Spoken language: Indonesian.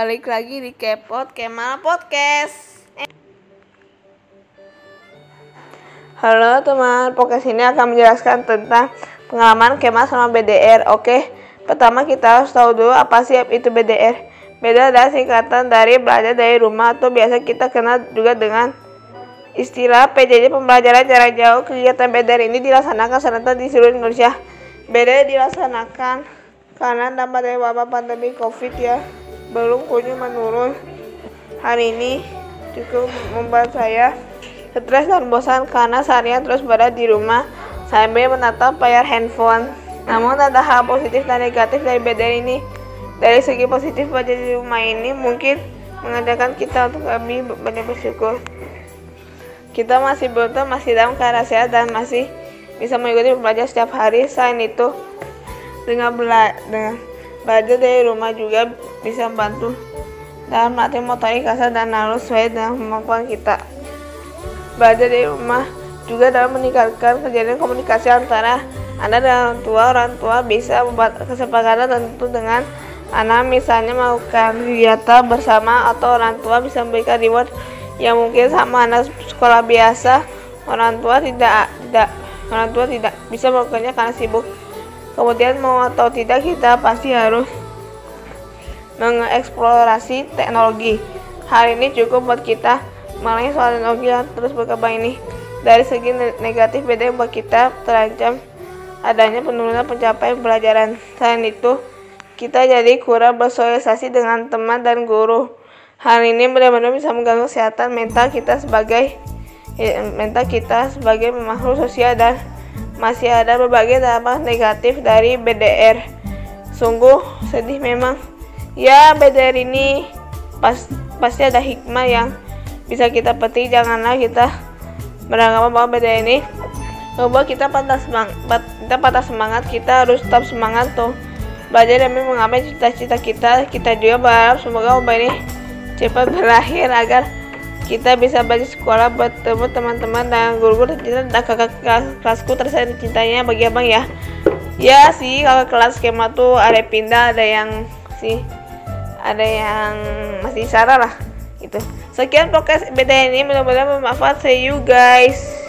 balik lagi di Kepot Kemal Podcast. Halo teman, podcast ini akan menjelaskan tentang pengalaman Kemal sama BDR. Oke, pertama kita harus tahu dulu apa sih itu BDR. Beda adalah singkatan dari belajar dari rumah atau biasa kita kenal juga dengan istilah PJJ pembelajaran jarak jauh. Kegiatan BDR ini dilaksanakan serentak di seluruh Indonesia. BDR dilaksanakan karena dampak dari wabah pandemi COVID ya belum kunjung menurun. Hari ini cukup membuat saya stres dan bosan karena seharian terus berada di rumah sambil menatap layar handphone. Namun ada hal positif dan negatif dari BDR ini. Dari segi positif belajar di rumah ini mungkin mengadakan kita untuk lebih banyak bersyukur. Kita masih beruntung, masih dalam keadaan sehat dan masih bisa mengikuti belajar setiap hari. Selain itu, dengan, bela dengan belajar dari rumah juga bisa membantu dalam melatih motorik kasar dan halus sesuai dengan kemampuan kita. Belajar dari rumah juga dalam meningkatkan kejadian komunikasi antara Anda dan orang tua. Orang tua bisa membuat kesepakatan tentu dengan anak misalnya melakukan kegiatan bersama atau orang tua bisa memberikan reward yang mungkin sama anak sekolah biasa orang tua tidak tidak orang tua tidak bisa melakukannya karena sibuk kemudian mau atau tidak kita pasti harus mengeksplorasi teknologi hal ini cukup buat kita mengenai soal teknologi yang terus berkembang ini dari segi negatif beda buat kita terancam adanya penurunan pencapaian pembelajaran selain itu kita jadi kurang bersosialisasi dengan teman dan guru. Hal ini benar-benar bisa mengganggu kesehatan mental kita sebagai ya, mental kita sebagai makhluk sosial dan masih ada berbagai dampak negatif dari BDR. Sungguh sedih memang. Ya, BDR ini pas, pasti ada hikmah yang bisa kita petik. Janganlah kita beranggapan bahwa BDR ini membuat kita patah semangat, kita patah semangat. Kita harus tetap semangat tuh belajar demi mengapai cita-cita kita kita juga berharap semoga lomba ini cepat berakhir agar kita bisa belajar sekolah bertemu teman-teman dan guru-guru tercinta dan kakak kelasku tersayang cintanya bagi abang ya ya sih kalau kelas skema tuh ada pindah ada yang sih ada yang masih salah lah gitu. Sekian podcast beda ini mudah-mudahan bermanfaat. See you guys